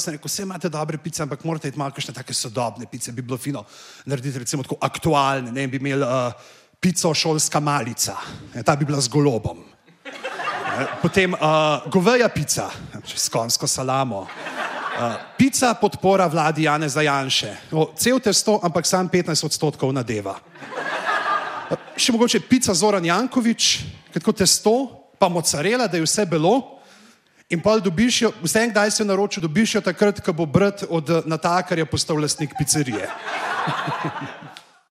sem rekel, vse imate dobre pice, ampak morate imeti malo kakšne take sodobne pice, bi bilo fino narediti recimo tako aktualne, ne bi imeli uh, pico šolska malica, ne, ta bi bila z golobom. Potem uh, goveja pica, s konjsko salamo. Uh, pica podpora vladi Jane Zajanše. O, cel testo, ampak sam 15 odstotkov nadeva. Uh, še mogoče pica Zoran Jankovič, kot testo, pa mocarela, da je vse belo. In pa dobiš jo, vse en kdaj se naroči, dobiš jo takrat, ko bo brat od natakarja postal lastnik pizzerije.